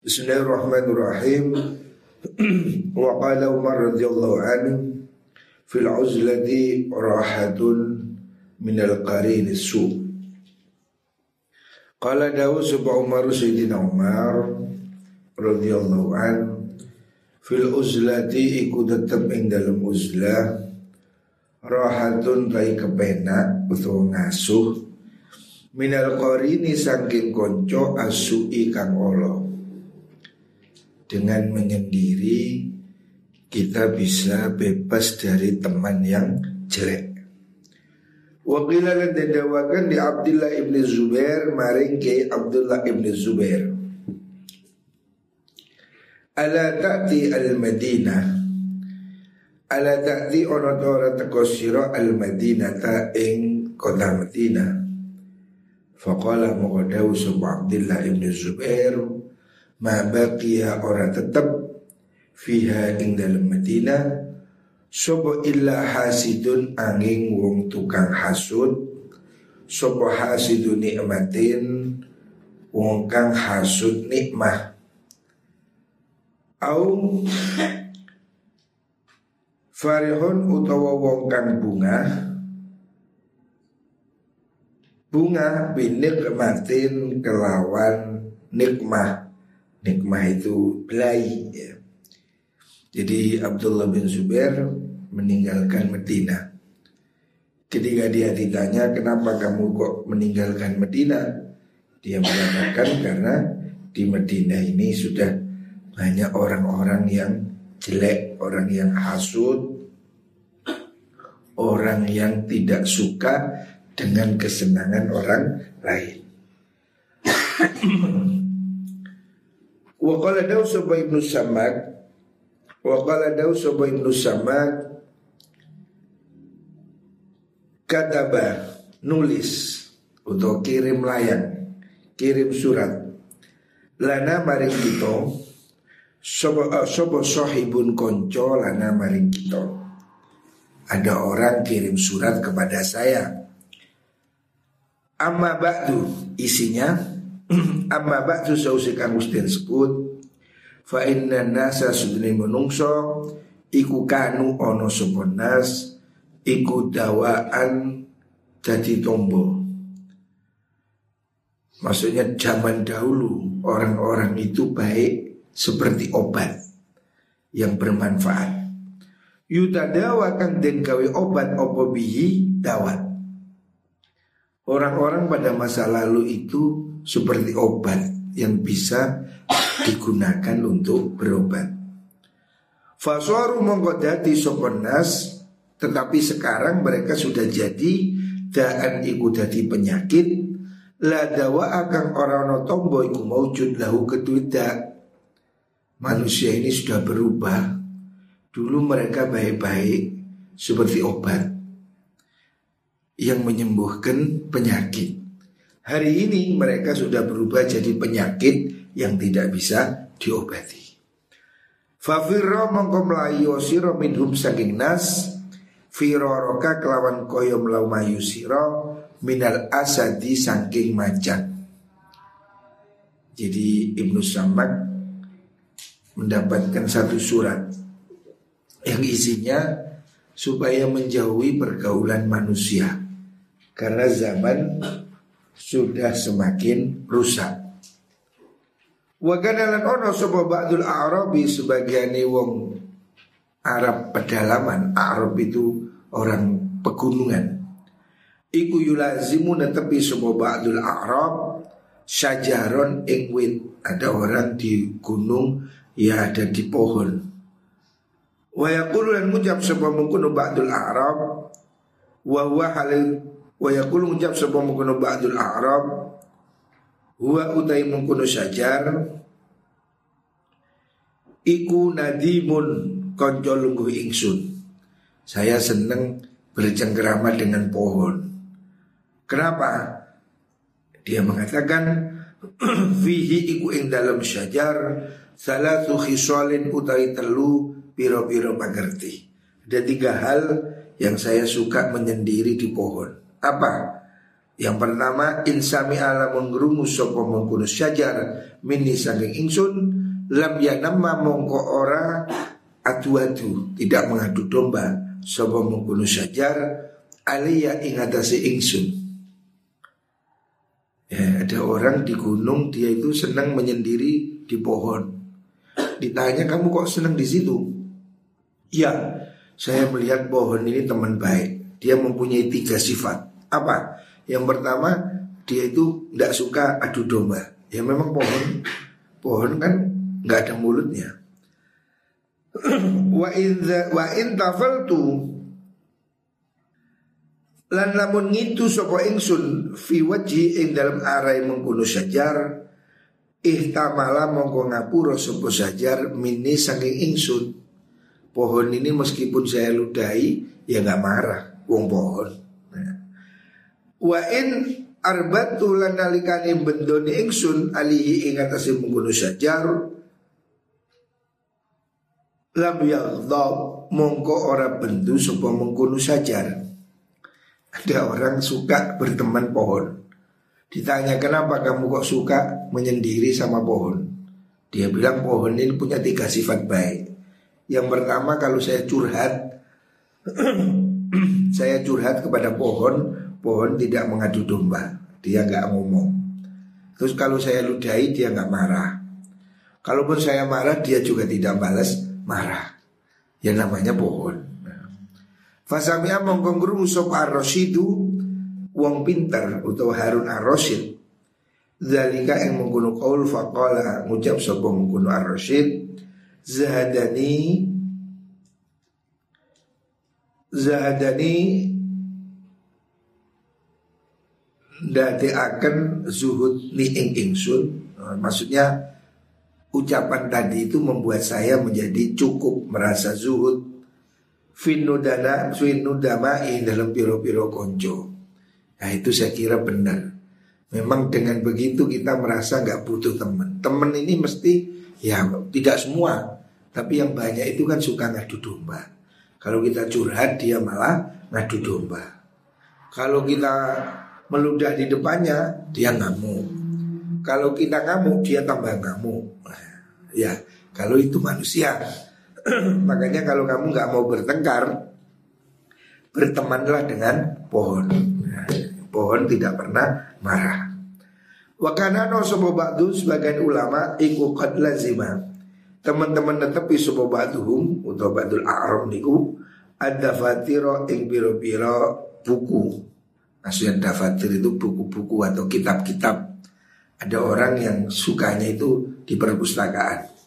Bismillahirrahmanirrahim. Wa qala Umar radhiyallahu anhu fil uzlati rahatun min al qarin su. Qala Dawud subha Umar Sayyidina Umar radhiyallahu an fil uzlati iku tetep ing dalam uzlah rahatun tai kepenak utawa ngasuh minal qarini saking konco asui kang Allah dengan menyendiri kita bisa bebas dari teman yang jelek. Wakila lan didawakan di Abdullah ibn Zubair maring ke Abdullah ibn Zubair. Ala ta'ti al-Madinah Ala ta'ti ono ora teko sira al-Madinah ta ing kota Madinah. Faqala muqaddawu Abdullah ibn Zubair ma baqiya ora tetep fiha ing dalam Madinah. Sopo illa hasidun angin wong tukang hasud. Sopo hasidun nikmatin Wong kang hasud nikmah. Au Farihun utawa wong kang bunga. Bunga binik matin kelawan nikmah nikmah itu belai ya. Jadi Abdullah bin Zubair meninggalkan Medina. Ketika dia ditanya kenapa kamu kok meninggalkan Medina, dia mengatakan karena di Medina ini sudah banyak orang-orang yang jelek, orang yang hasut, orang yang tidak suka dengan kesenangan orang lain. Wa qala daw sapa Ibnu Samad Wa qala daw sapa Ibnu Samad Kataba nulis untuk kirim layang kirim surat. Lana maring kita sobo uh, sobo sohibun konco lana maring kita. Ada orang kirim surat kepada saya. Amma ba'du isinya Amma ba'du sausi kang ustin sekut Fa inna nasa sudni menungso Iku kanu ono soponas Iku dawaan jadi tombo. Maksudnya zaman dahulu Orang-orang itu baik Seperti obat Yang bermanfaat. Yutadawa kang den gawe obat opo bihi dawat. Orang-orang pada masa lalu itu seperti obat yang bisa digunakan untuk berobat. Faswaru mengkodati soponas tetapi sekarang mereka sudah jadi daan iku dadi penyakit. La dawa akan orang no tombo iku lahu ketuida manusia ini sudah berubah. Dulu mereka baik-baik seperti obat yang menyembuhkan penyakit Hari ini mereka sudah berubah jadi penyakit yang tidak bisa diobati. Fafirro mongko melayu siro minhum saking nas Firoroka kelawan koyo melaumayu siro Minal asadi saking macan Jadi Ibnu Samak mendapatkan satu surat Yang isinya supaya menjauhi pergaulan manusia Karena zaman sudah semakin rusak. Wa kanalan ono sapa ba'dul a'rabi sebagian wong Arab pedalaman. Arab itu orang pegunungan. Iku yulazimu netepi sapa ba'dul a'rab syajaron ing wit. Ada orang di gunung ya ada di pohon. Wa yaqulu lan ngucap sapa mungkunu ba'dul a'rab wa huwa halil Wa yaqulu ngucap sapa mungkono ba'dul a'rab huwa utai mungkono syajar iku nadimun konco lungguh ingsun. Saya seneng bercengkerama dengan pohon. Kenapa? Dia mengatakan fihi iku ing dalam syajar salatu khisalin utai telu piro-piro mengerti. Ada tiga hal yang saya suka menyendiri di pohon. Apa? Yang pertama insami alamun ngrumu sapa mengkono syajar mini saking ingsun lam yanamma mongko ora adu-adu tidak mengadu domba sapa mengkono syajar aliyah ingatasi ingsun. Ya, ada orang di gunung dia itu senang menyendiri di pohon. Ditanya kamu kok senang di situ? Ya, saya melihat pohon ini teman baik. Dia mempunyai tiga sifat. Apa? Yang pertama, dia itu tidak suka adu domba. Ya memang pohon, pohon kan nggak ada mulutnya. wa in wa in tafaltu lan lamun ngitu sapa ingsun fi wajhi ing dalam arai mengkono sajar ihtamala mongko ngapura sapa sajar mini saking ingsun pohon ini meskipun saya ludahi ya nggak marah wong pohon. Wa in arbatu lan nalikane bendone ingsun alihi ing atase sajar lam yaghdab mongko ora bendu sapa mengkono sajar ada orang suka berteman pohon. Ditanya kenapa kamu kok suka menyendiri sama pohon? Dia bilang pohon ini punya tiga sifat baik. Yang pertama kalau saya curhat, saya curhat kepada pohon, pohon tidak mengadu domba, dia nggak ngomong. Terus kalau saya ludahi dia nggak marah. Kalaupun saya marah dia juga tidak balas marah. Yang namanya pohon. Fasami'a mongko ngrungu sapa ar-rasyidu wong pinter utawa Harun ar-Rasyid. Zalika yang mengkuno qaul faqala ngucap sapa mengkuno ar-Rasyid zahadani zahadani dati akan zuhud ni ing ingsun maksudnya ucapan tadi itu membuat saya menjadi cukup merasa zuhud finudana finudamai dalam piro-piro konco. Nah itu saya kira benar. Memang dengan begitu kita merasa nggak butuh teman. Teman ini mesti ya tidak semua, tapi yang banyak itu kan suka ngadu domba. Kalau kita curhat dia malah ngadu domba. Kalau kita meludah di depannya dia ngamuk. Kalau kita ngamuk dia tambah ngamuk. Ya kalau itu manusia Makanya kalau kamu nggak mau bertengkar, bertemanlah dengan pohon. Nah, pohon tidak pernah marah. Wakana no sobo ba'du sebagian ulama iku qad lazima. Teman-teman netepi sobo ba'duhum atau ba'dul a'ram niku ada fatiro ing biro-biro buku. Maksudnya dafatir itu buku-buku atau kitab-kitab. Ada orang yang sukanya itu di perpustakaan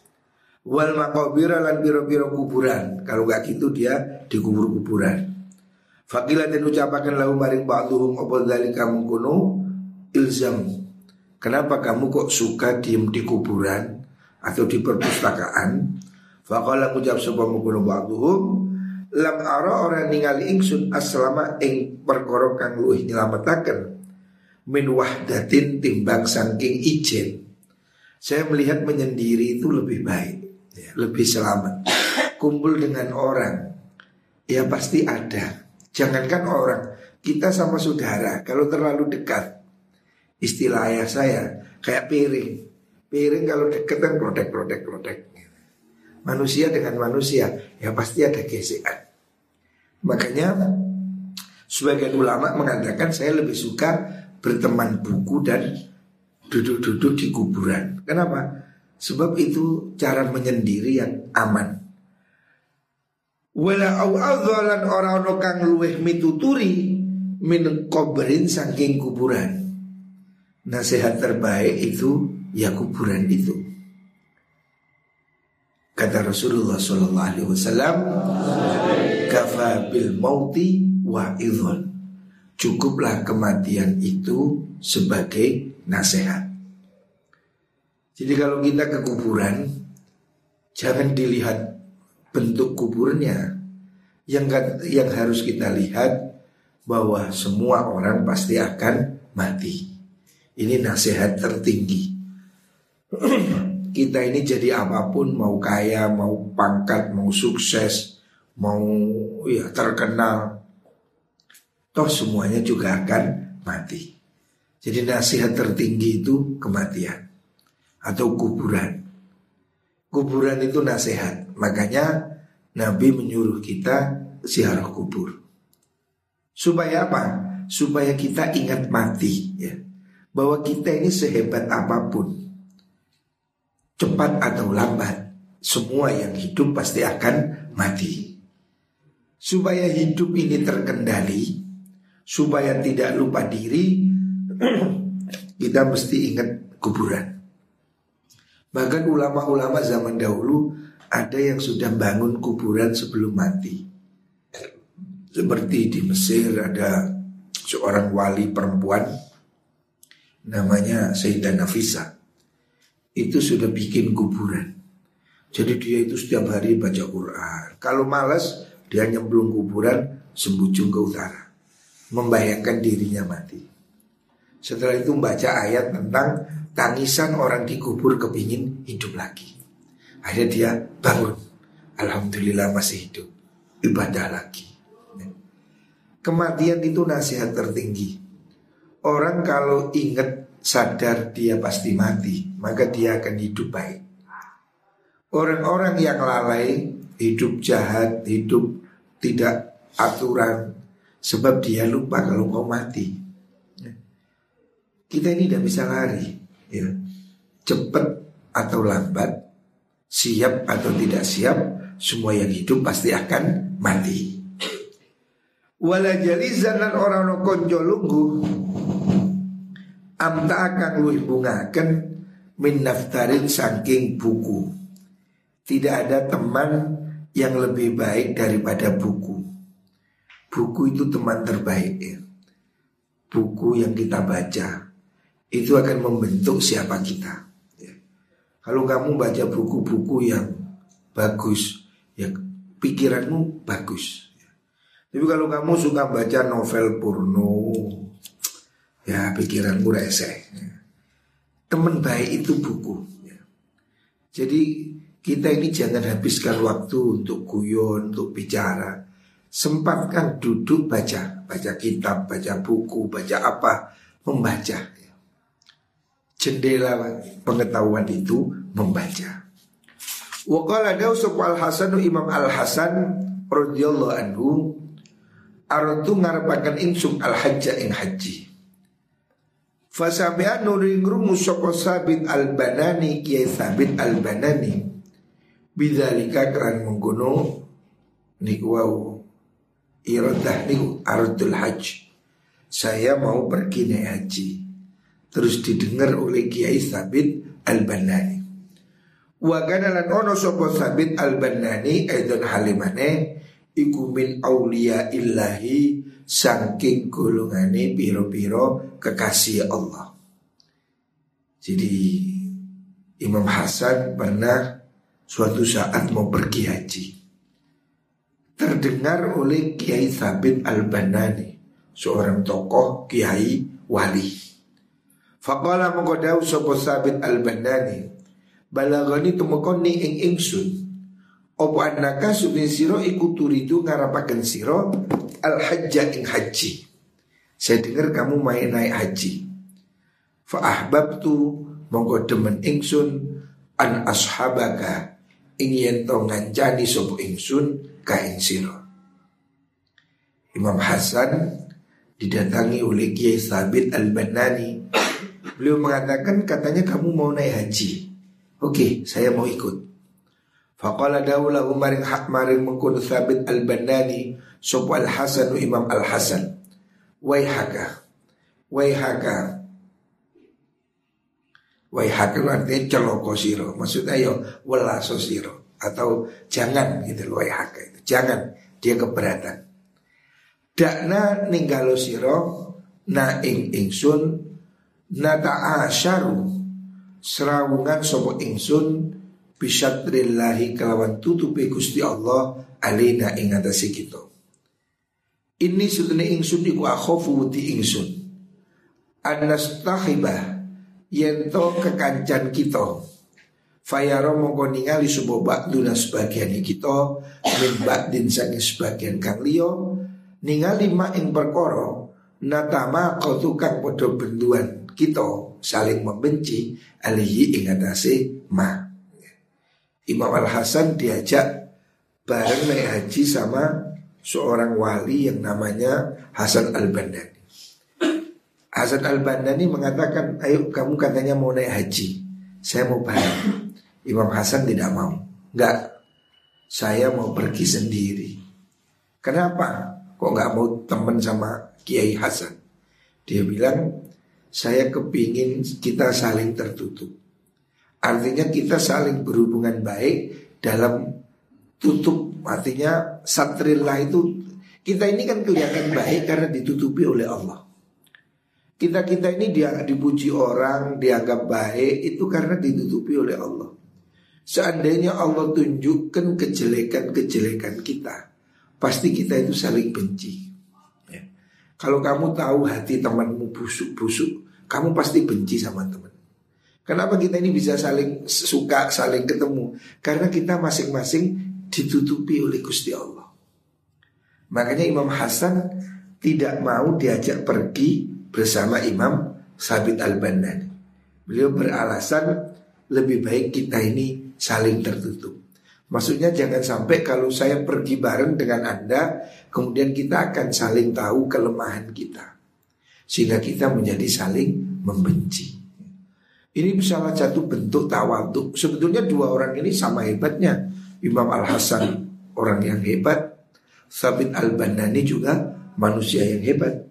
wal makobira lan biro-biro kuburan. Kalau nggak gitu dia di kubur-kuburan. Fakilah dan ucapakan lahu maring ba'duhum apa kamu kuno ilzam. Kenapa kamu kok suka diem di kuburan atau di perpustakaan? Fakala ucap sebab mengkuno ba'duhum lam ara orang ningali ingsun aslama ing perkara kang luwih nyelametaken min wahdatin timbang saking ijen. Saya melihat menyendiri itu lebih baik ya, lebih selamat. Kumpul dengan orang, ya pasti ada. Jangankan orang, kita sama saudara kalau terlalu dekat, istilah ayah saya kayak piring. Piring kalau dekat kan protek protek. Manusia dengan manusia, ya pasti ada gesekan. Makanya sebagian ulama mengatakan saya lebih suka berteman buku dan duduk-duduk di kuburan. Kenapa? Sebab itu cara menyendiri yang aman. Wala au adzalan ora ono kang luweh mituturi min kubrin saking kuburan. Nasihat terbaik itu ya kuburan itu. Kata Rasulullah Sallallahu Alaihi Wasallam, kafa bil mauti wa idhon. Cukuplah kematian itu sebagai nasihat. Jadi kalau kita ke kuburan Jangan dilihat bentuk kuburnya Yang yang harus kita lihat Bahwa semua orang pasti akan mati Ini nasihat tertinggi Kita ini jadi apa pun Mau kaya, mau pangkat, mau sukses Mau ya terkenal Toh semuanya juga akan mati Jadi nasihat tertinggi itu kematian atau kuburan. Kuburan itu nasihat. Makanya Nabi menyuruh kita ziarah kubur. Supaya apa? Supaya kita ingat mati ya. Bahwa kita ini sehebat apa pun Cepat atau lambat Semua yang hidup pasti akan mati Supaya hidup ini terkendali Supaya tidak lupa diri kita mesti ingat kuburan. Bahkan ulama-ulama zaman dahulu ada yang sudah bangun kuburan sebelum mati. Seperti di Mesir ada seorang wali perempuan namanya Sayyidah Nafisa. Itu sudah bikin kuburan. Jadi dia itu setiap hari baca Quran. Kalau malas dia nyemplung kuburan sembujung ke utara. Membayangkan dirinya mati. Setelah itu membaca ayat tentang tangisan orang dikubur kepingin hidup lagi. Akhirnya dia bangun. Alhamdulillah masih hidup. Ibadah lagi. Kematian itu nasihat tertinggi. Orang kalau ingat sadar dia pasti mati, maka dia akan hidup baik. Orang-orang yang lalai, hidup jahat, hidup tidak aturan, sebab dia lupa kalau mau mati. Kita ini tidak bisa lari ya. Cepat atau lambat Siap atau tidak siap Semua yang hidup pasti akan mati Wala jalizan dan orang no konjo lunggu Amta akan luih bungakan Min naftarin saking buku Tidak ada teman yang lebih baik daripada buku Buku itu teman terbaik ya Buku yang kita baca itu akan membentuk siapa kita. Ya. Kalau kamu baca buku-buku yang bagus, ya pikiranmu bagus. Ya. Tapi kalau kamu suka baca novel porno, ya pikiranmu reseh. Ya. Teman baik itu buku. Ya. Jadi kita ini jangan habiskan waktu untuk guyon, untuk bicara. Sempatkan duduk baca, baca kitab, baca buku, baca apa, membaca jendela pengetahuan itu membaca. Wakala daw al Hasanu Imam Al Hasan radhiyallahu anhu aratu ngarepaken insum al hajja ing haji. Fasabian nuri ngrumu sapa sabit al banani kiai sabit al banani bidzalika keran mengkono niku wau iradah niku ardul hajj. Saya mau pergi naik haji terus didengar oleh Kiai Sabit Al-Banani. Wa kana lan ono sapa Sabit Al-Banani aidon halimane iku min auliya illahi saking golongane piro-piro kekasih Allah. Jadi Imam Hasan pernah suatu saat mau pergi haji. Terdengar oleh Kiai Sabit Al-Banani, seorang tokoh kiai wali. Faqala mongko dawuh sapa Sabit Al-Bandani. Balagani tumekon ni ing ingsun. Apa annaka subin siro iku turidu ngarapaken siro al hajja ing haji. Saya dengar kamu main naik haji. Fa ahbabtu mongko demen ingsun an ashabaka ing yen to ngancani sapa ingsun ka ing. Imam Hasan didatangi oleh Kiai Sabit Al-Banani Beliau mengatakan katanya kamu mau naik haji. Oke, saya mau ikut. Faqala daula umarin hak marin mengkunu sabit al-bandani Sopo al-hasan imam al-hasan. Waihaka Waihaka. Waihaka itu artinya celoko siro Maksudnya yo welaso siro Atau jangan gitu loh Waihaka itu. Jangan dia keberatan. Dakna ninggalo siro Na ing ingsun nata asyaru serawungan sopo ingsun bisyadrillahi kelawan tutupi Gusti Allah alina ing atase kita. Ini sutune ingsun iku akhofu di ingsun. Anastahibah yento kekancan kita. Fayaro mongko ningali subuh ba'duna sebagian kita min ba'din sangi sebagian kang liya ningali ma ing perkara natama kau tukang podo benduan kita saling membenci alihi ingatasi ma. Imam Al Hasan diajak bareng naik haji sama seorang wali yang namanya Hasan Al Bandani. Hasan Al Bandani mengatakan, ayo kamu katanya mau naik haji, saya mau bareng. Imam Hasan tidak mau, enggak, saya mau pergi sendiri. Kenapa? Kok nggak mau teman sama Kiai Hasan? Dia bilang, saya kepingin kita saling tertutup. Artinya kita saling berhubungan baik dalam tutup. Artinya satrillah itu kita ini kan kelihatan baik karena ditutupi oleh Allah. Kita-kita ini dia dipuji orang, dianggap baik itu karena ditutupi oleh Allah. Seandainya Allah tunjukkan kejelekan-kejelekan kita, pasti kita itu saling benci. Ya. Kalau kamu tahu hati temanmu busuk-busuk, kamu pasti benci sama teman. Kenapa kita ini bisa saling suka, saling ketemu? Karena kita masing-masing ditutupi oleh Gusti Allah. Makanya Imam Hasan tidak mau diajak pergi bersama Imam Sabit Al-Bandani. Beliau beralasan lebih baik kita ini saling tertutup. Maksudnya jangan sampai kalau saya pergi bareng dengan Anda, kemudian kita akan saling tahu kelemahan kita. Sehingga kita menjadi saling membenci. Ini salah satu bentuk tawaduk. Sebetulnya dua orang ini sama hebatnya. Imam Al Hasan orang yang hebat, Sabit Al Banani juga manusia yang hebat.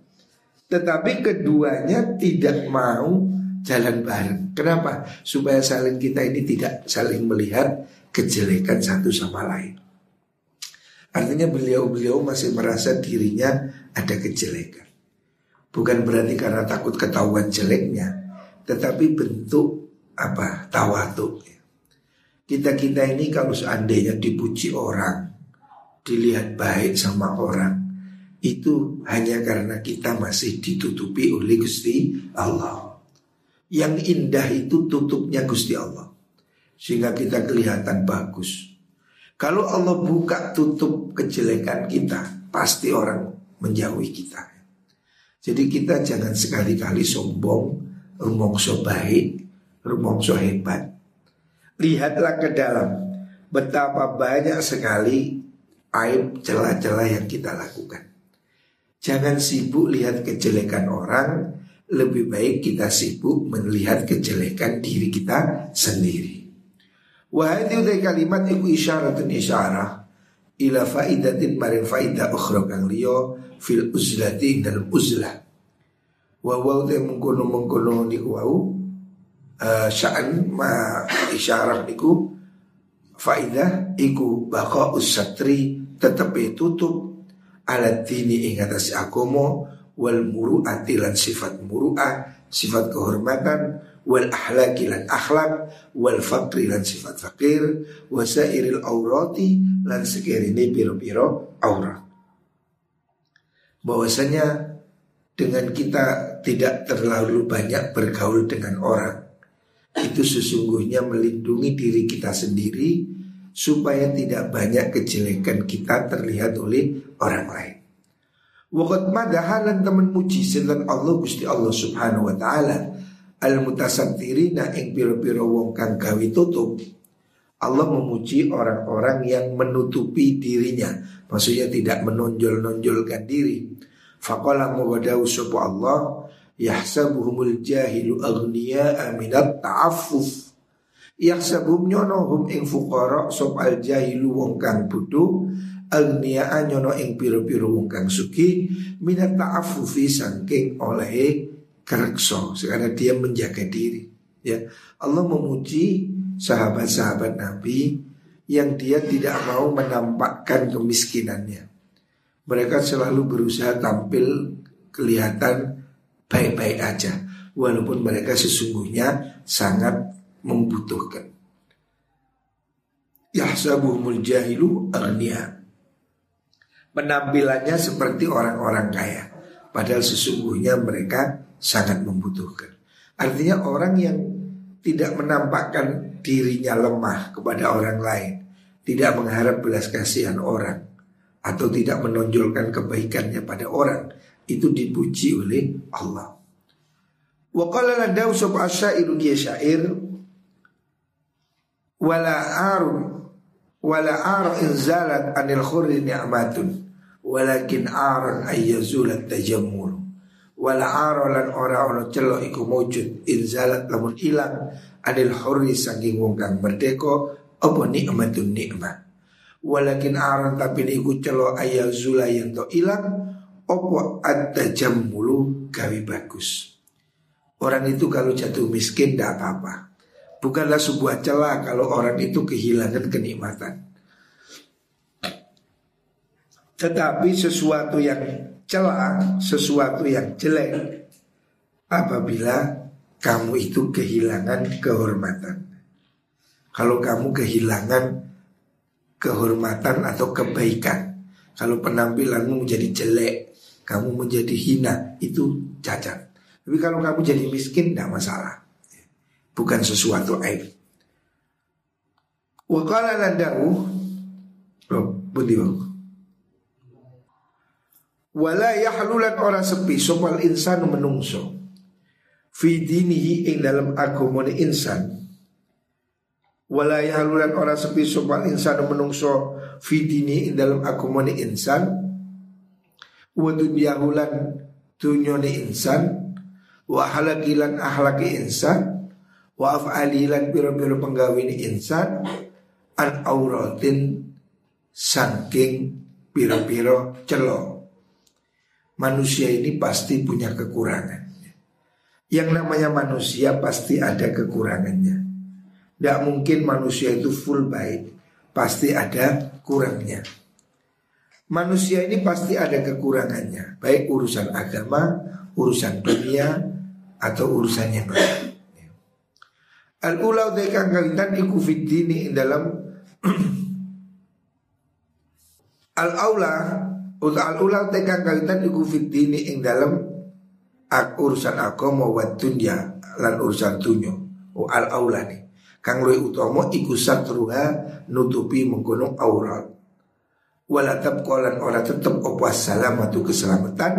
Tetapi keduanya tidak mau jalan bareng. Kenapa? Supaya saling kita ini tidak saling melihat kejelekan satu sama lain. Artinya beliau-beliau masih merasa dirinya ada kejelekan. Bukan berarti karena takut ketahuan jeleknya, tetapi bentuk apa tawaduk. Kita kita ini kalau seandainya dipuji orang, dilihat baik sama orang, itu hanya karena kita masih ditutupi oleh Gusti Allah. Yang indah itu tutupnya Gusti Allah, sehingga kita kelihatan bagus. Kalau Allah buka tutup kejelekan kita, pasti orang menjauhi kita. Jadi kita jangan sekali-kali sombong rumongso baik, rumongso hebat. Lihatlah ke dalam betapa banyak sekali aib celah-celah yang kita lakukan. Jangan sibuk lihat kejelekan orang, lebih baik kita sibuk melihat kejelekan diri kita sendiri. Wahai utai kalimat iku isyaratun isyarah ila faidatin maring faidah ukhra kang fil uzlati dalam uzlah wa wa te mengkono mengkono niku wau. Uh, sya'an ma isyarah niku faidah iku baqa usatri tetep tutup. Alat dini ing atas agomo wal muru'ati lan sifat muru'ah sifat kehormatan wal ahlaki lan akhlak wal fakri lan sifat fakir wasairil aurati lan sekirini piro-piro aurat. Bahwasanya dengan kita tidak terlalu banyak bergaul dengan orang itu sesungguhnya melindungi diri kita sendiri supaya tidak banyak kejelekan kita terlihat oleh orang lain. Wakat madahalan teman muji selan Allah Gusti Allah Subhanahu wa taala al ing wong kang tutup. Allah memuji orang-orang yang menutupi dirinya, maksudnya tidak menonjol-nonjolkan diri. Faqala muwadau sapa Allah yahsabuhumul jahilu aghniya minat ta'affuf. Yahsabuhum nyonohum ing fuqara sop al jahilu wong kang bodho agniya nyono ing piro-piro wong kang suki minat ta'affufi saking oleh kerekso karena dia menjaga diri ya Allah memuji sahabat-sahabat Nabi yang dia tidak mau menampakkan kemiskinannya mereka selalu berusaha tampil kelihatan baik-baik aja walaupun mereka sesungguhnya sangat membutuhkan. Yahsabuhumul jahilu agniya. Penampilannya seperti orang-orang kaya padahal sesungguhnya mereka sangat membutuhkan. Artinya orang yang tidak menampakkan dirinya lemah kepada orang lain, tidak mengharap belas kasihan orang, atau tidak menonjolkan kebaikannya pada orang itu dipuji oleh Allah. Wa qala ladau sub asyairu dia syair wala arun wala ar inzalat anil khurri ni'matun walakin aran ayyazulat tajammul wala arolan ora ono celo iku mujud inzalat lamun ilang anil hurri saking wong kang merdeka apa nikmatun nikmat walakin aran tapi iku celo ayyazula yang to ilang apa at-tajammulu gawe bagus. Orang itu kalau jatuh miskin tidak apa-apa. Bukanlah sebuah celah kalau orang itu kehilangan kenikmatan. Tetapi sesuatu yang celah, sesuatu yang jelek apabila kamu itu kehilangan kehormatan. Kalau kamu kehilangan kehormatan atau kebaikan, kalau penampilanmu menjadi jelek, kamu menjadi hina, itu cacat. Tapi kalau kamu jadi miskin, tidak masalah. Bukan sesuatu aib. Wakala landahu, oh, Wala yahlulan ora sepi sopal insan menungso Fi dinihi ing dalam agamane insan Wala yahlulan ora sepi sopal insan menungso Fi dini ing dalam agamane insan. Wa dunyahulan dunyone insan. Wa halakilan ahlaki insan. Wa af'alilan biro-biro penggawini insan. An auratin Sangking biro-biro celok. Manusia ini pasti punya kekurangan. Yang namanya manusia pasti ada kekurangannya. Tidak mungkin manusia itu full baik, pasti ada kurangnya. Manusia ini pasti ada kekurangannya, baik urusan agama, urusan dunia, atau urusan yang lain. Al ulau dekang kalitan iku fitini dalam al aula Utal ulang tekan kalitan iku fitini ing dalam urusan agama wa dunya lan urusan dunya. O al aulani. Kang luwih utama iku satruha nutupi mengkono aurat. Wala tabqalan ora tetep apa salamatu keselamatan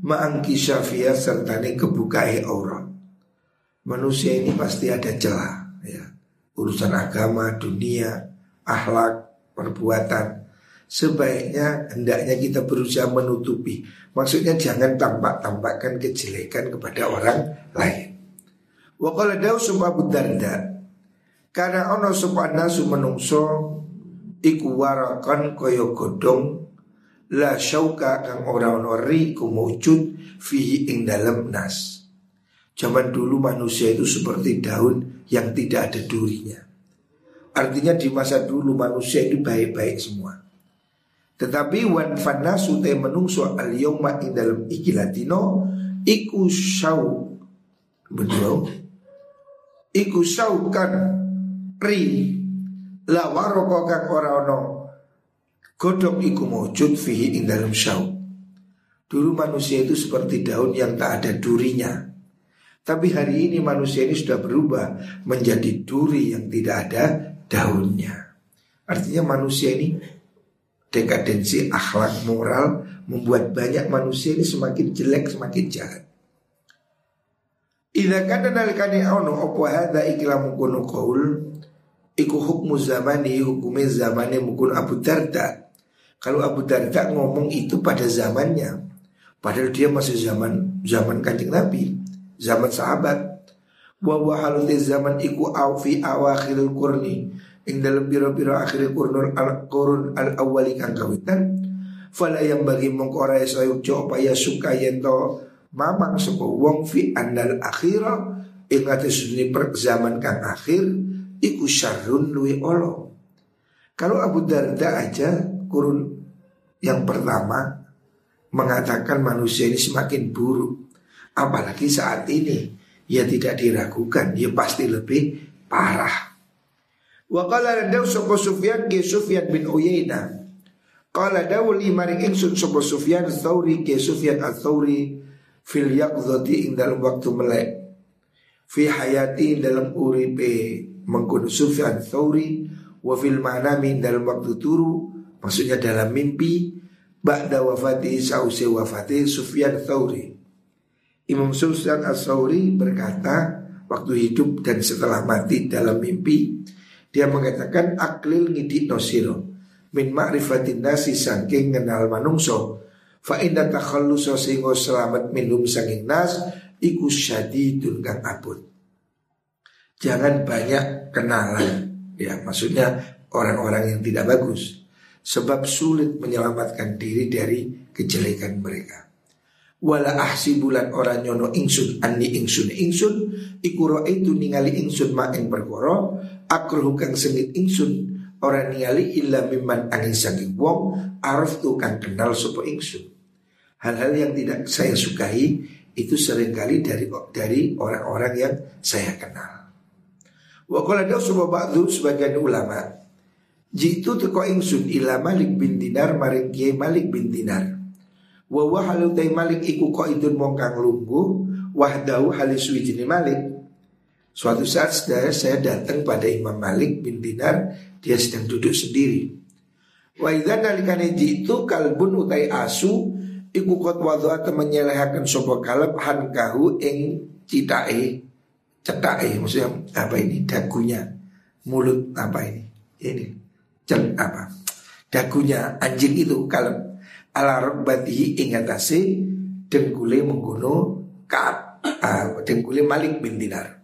ma'angki syafiyah serta kebukai aurat. Manusia ini pasti ada celah ya. Urusan agama, dunia, akhlak, perbuatan sebaiknya hendaknya kita berusaha menutupi. Maksudnya jangan tampak-tampakkan kejelekan kepada orang lain. Wa qala Daus Abu karena ono sapa nasu menungso iku warakan kaya godong la syauka kang ora ono ri kumujud fihi ing dalam nas. Zaman dulu manusia itu seperti daun yang tidak ada durinya. Artinya di masa dulu manusia itu baik-baik semua. Tetapi wan fanasu te menungso al yoma ing dalam ikilatino iku syau betul iku kan ri. La waroko kang ora ono godok iku mujud fihi ing dalam syau. Dulu manusia itu seperti daun yang tak ada durinya. Tapi hari ini manusia ini sudah berubah menjadi duri yang tidak ada daunnya. Artinya manusia ini dekadensi akhlak moral membuat banyak manusia ini semakin jelek semakin jahat. Ila kana nalikane ono opo hadza ikilah mungkunu qaul iku hukmu zamani hukume zamane mungkun Abu Darda. Kalau Abu Darda ngomong itu pada zamannya, padahal dia masih zaman zaman kanjeng Nabi, zaman sahabat. Wa wa zaman iku au fi awakhiril qurni ing dalam biro-biro akhir kurun al kurun al awali kang kawitan fala yang bagi mengkora sayuk coba ya suka yento mamang sepo wong fi andal akhira ing atas per zaman kang akhir iku syarrun luwi olo kalau Abu Darda aja kurun yang pertama mengatakan manusia ini semakin buruk apalagi saat ini ya tidak diragukan ya pasti lebih parah Wa qala daw sapa Sufyan ke Sufyan bin Uyainah. Qala daw li maring ingsun sapa Sufyan Tsauri ke Sufyan Ats-Tsauri fil yaqdhati ing dalam waktu melek. Fi hayati dalam uripe mengkono Sufyan Tsauri wa fil manami dalam waktu turu maksudnya dalam mimpi ba'da wafati sausi wafati Sufyan Thawri Imam Sufyan As-Thawri berkata waktu hidup dan setelah mati dalam mimpi dia mengatakan aklil ngidik nosiro min ma'rifatin nasi sangking kenal manungso fa inna takhallusa sehingga selamat minum sanging nas iku syadidun kang abot jangan banyak kenalan ya maksudnya orang-orang yang tidak bagus sebab sulit menyelamatkan diri dari kejelekan mereka. Wala ahsi bulan orang nyono ingsun ani ingsun ingsun ikuro itu ningali ingsun ma ing perkara akruh kang sengit ingsun orang ningali illa mimman angin saking wong arif tu kang kenal sopo ingsun. Hal-hal yang tidak saya sukai itu sering kali dari dari orang-orang yang saya kenal. Wa qala dawu sebagian ulama Jitu teko ingsun ila Malik bin Dinar maring Kiai Malik bin Dinar. Wa wa halutai Malik iku ko idun mongkang lunggu wahdahu halis wijini Malik. Suatu saat saudara saya datang pada Imam Malik bin Dinar dia sedang duduk sendiri. Wa idza nalikane jitu kalbun utai asu iku kot wadhu atau menyelehakan sopo kalb hankahu ing citae cetae maksudnya apa ini? Dagunya mulut apa ini? Ini jeng apa? Dagunya anjing itu kalau ala robbatihi ingatasi dengkule mengguno kaat uh, dengkule malik bin dinar.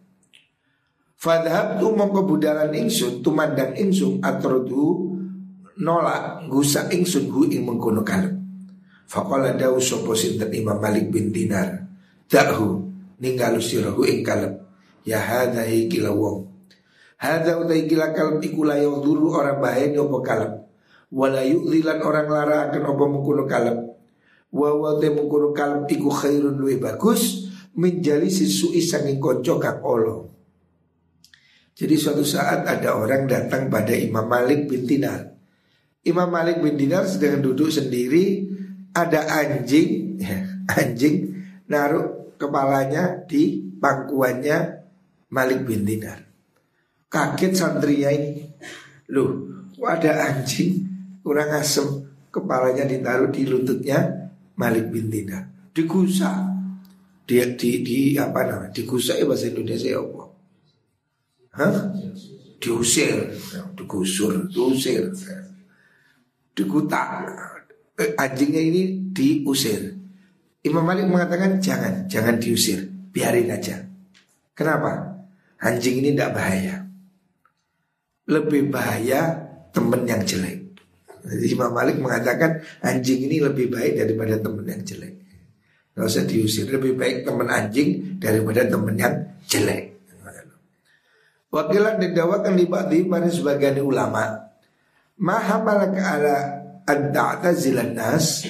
Fadhab tu mongko budalan ingsun tumandang ingsun atrodu nolak gusa ingsun hu ing mengkono kalem. Fakola dawu sopo sinten Imam Malik bin Dinar Dahu ninggalu sirahu ing kalem Ya hadai kila wong. Hada utai gila kalb iku layau dulu orang bahaya opo kalb Wala yu'zilan orang lara akan opo mengkuno kalb Wa te mengkuno kalb iku khairun luwe bagus Menjali sisui sanging konco kang olo Jadi suatu saat ada orang datang pada Imam Malik bin Dinar. Imam Malik bin Dinar sedang duduk sendiri Ada anjing Anjing naruh kepalanya di pangkuannya Malik bin Dinar. Kaget santrinya ini Loh ada anjing kurang asem. Kepalanya ditaruh di lututnya Malik bin Dinar. Digusa. Dia di, di apa namanya Digusa ya bahasa Indonesia ya apa Hah? Diusir. Digusur Diusir. Digutak eh, Anjingnya ini diusir. Imam Malik mengatakan jangan Jangan diusir. Biarin aja. Kenapa? Anjing ini tidak bahaya lebih bahaya teman yang jelek. Jadi Imam Malik mengatakan anjing ini lebih baik daripada teman yang jelek. Gak usah diusir, lebih baik teman anjing daripada teman yang jelek. Wakilan didawakan libati pada sebagian ulama. Maha malaka ala anta zilan nas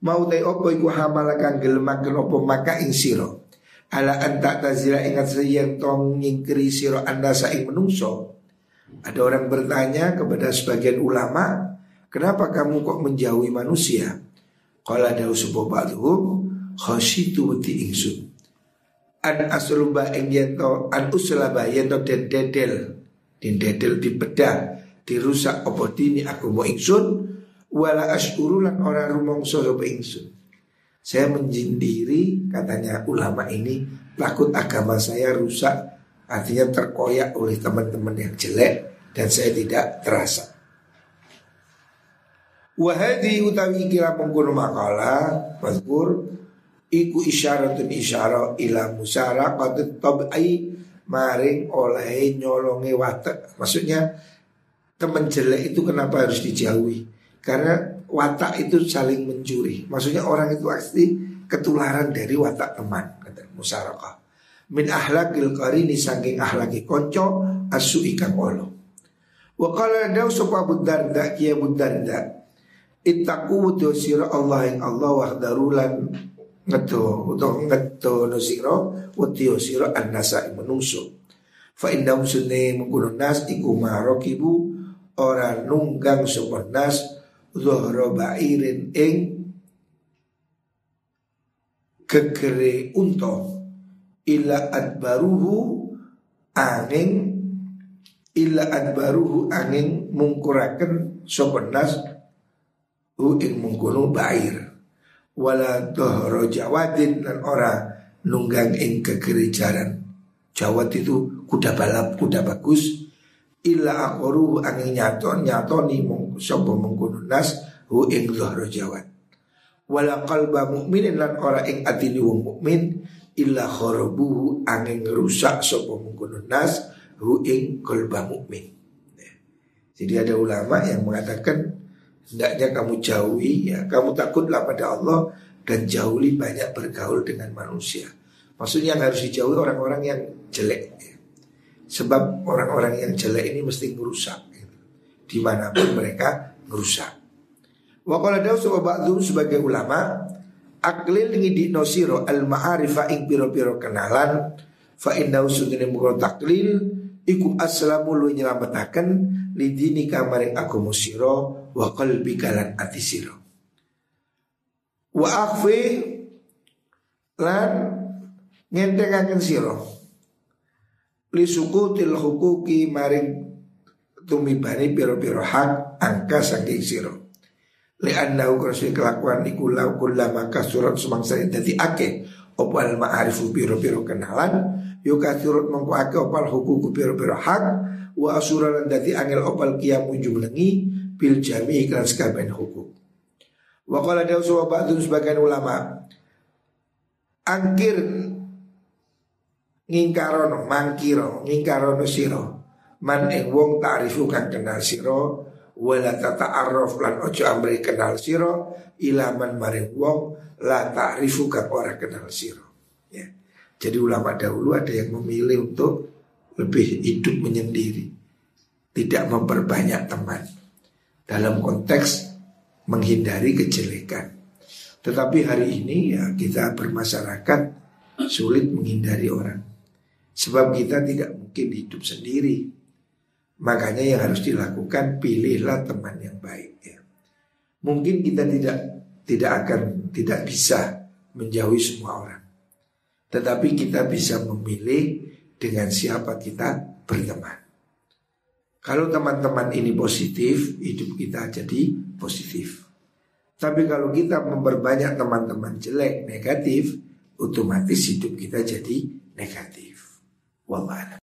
mau tay opo iku hamalakan gelemaken opo maka ing siro ala anta tazila ingat sayang tong nyingkiri siro anda saing menungso ada orang bertanya kepada sebagian ulama, kenapa kamu kok menjauhi manusia? Kalau ada usubo ba'duhum khasyitu wati ingsun. An asluba ing yento an uslaba yento den dedel din dedel di bedah dirusak opo dini aku mau ingsun wala asyurulan orang rumongso sapa ingsun. Saya menjindiri katanya ulama ini takut agama saya rusak Artinya terkoyak oleh teman-teman yang jelek Dan saya tidak terasa. Wahadi utawi kira mengkono makala Mazkur Iku isyaratun isyara ila musara Qatut tab'ai Maring oleh nyolongi watak. Maksudnya Teman jelek itu kenapa harus dijauhi? Karena watak itu saling mencuri Maksudnya orang itu pasti ketularan dari watak teman kata musyarakah min ahlakil qarini saking ahlaki konco asu ikan olo. Wa qala daw sapa Abu Darda kiya Abu Darda ittaqu sira Allah yang Allah wahdarulan ngeto utawa ngeto no sira wati sira annasa menungso. Fa indahum sunne mengkono nas iku marokibu ora nunggang sapa nas zuhra ba'irin ing kekere unta. Illa adbaruhu angin illa adbaruhu angin mungkuraken sopenas hu ing mengkono bair. Wala dohro jawadin dan ora nunggang ing kegerijaran Jawat itu kuda balap, kuda bagus. Illa akoru angin nyato nyato ni sopo mengkono nas hu ing dohro jawat Wala kalba mukminin lan ora ing atini wong mukmin illa kharabuhu angin rusak sopo mengkono nas hu ing kalba mukmin jadi ada ulama yang mengatakan hendaknya kamu jauhi ya, kamu takutlah pada Allah dan jauhi banyak bergaul dengan manusia. Maksudnya yang harus dijauhi orang-orang yang jelek. Ya. Sebab orang-orang yang jelek ini mesti merusak. Di mana pun mereka merusak. Wakala dawu ba'du sebagai ulama aklil ngidi nosiro al ma'arifa ing piro-piro kenalan fa innahu sudine mukro taklil iku aslamu lu nyelametaken lidini kamaring aku musiro wa qalbi kalan ati siro wa akhfi lan ngentengaken siro li sukutil hukuki maring tumibani piro-piro hak angka saking siro. Li annahu krasi kelakuan iku lau maka surat semangsa dadi ake. Opal ma'arifu piro-piro kenalan? Yuka turut mengkuake opal hukuku piro-piro hak? Wa asuran dati angel opal kiamu jumlengi? Bil jami iklan sekaben hukum. Wa kala dawu ba'dun sebagian ulama. Angkir Ngingkarono, mangkiro, ngingkarono siro Man ing wong ta'rifu kan kenal siro Wala tata'arraf lan ojo amri kenal siro Ilaman maring wong La ta'rifu kan ora kenal siro Ya. Jadi ulama dahulu ada yang memilih untuk lebih hidup menyendiri, tidak memperbanyak teman dalam konteks menghindari kejelekan. Tetapi hari ini ya kita bermasyarakat sulit menghindari orang. Sebab kita tidak mungkin hidup sendiri. Makanya yang harus dilakukan pilihlah teman yang baik ya. Mungkin kita tidak tidak akan tidak bisa menjauhi semua orang. Tetapi kita bisa memilih dengan siapa kita berteman. Kalau teman-teman ini positif, hidup kita jadi positif. Tapi kalau kita memperbanyak teman-teman jelek, negatif, otomatis hidup kita jadi negatif. Wallah.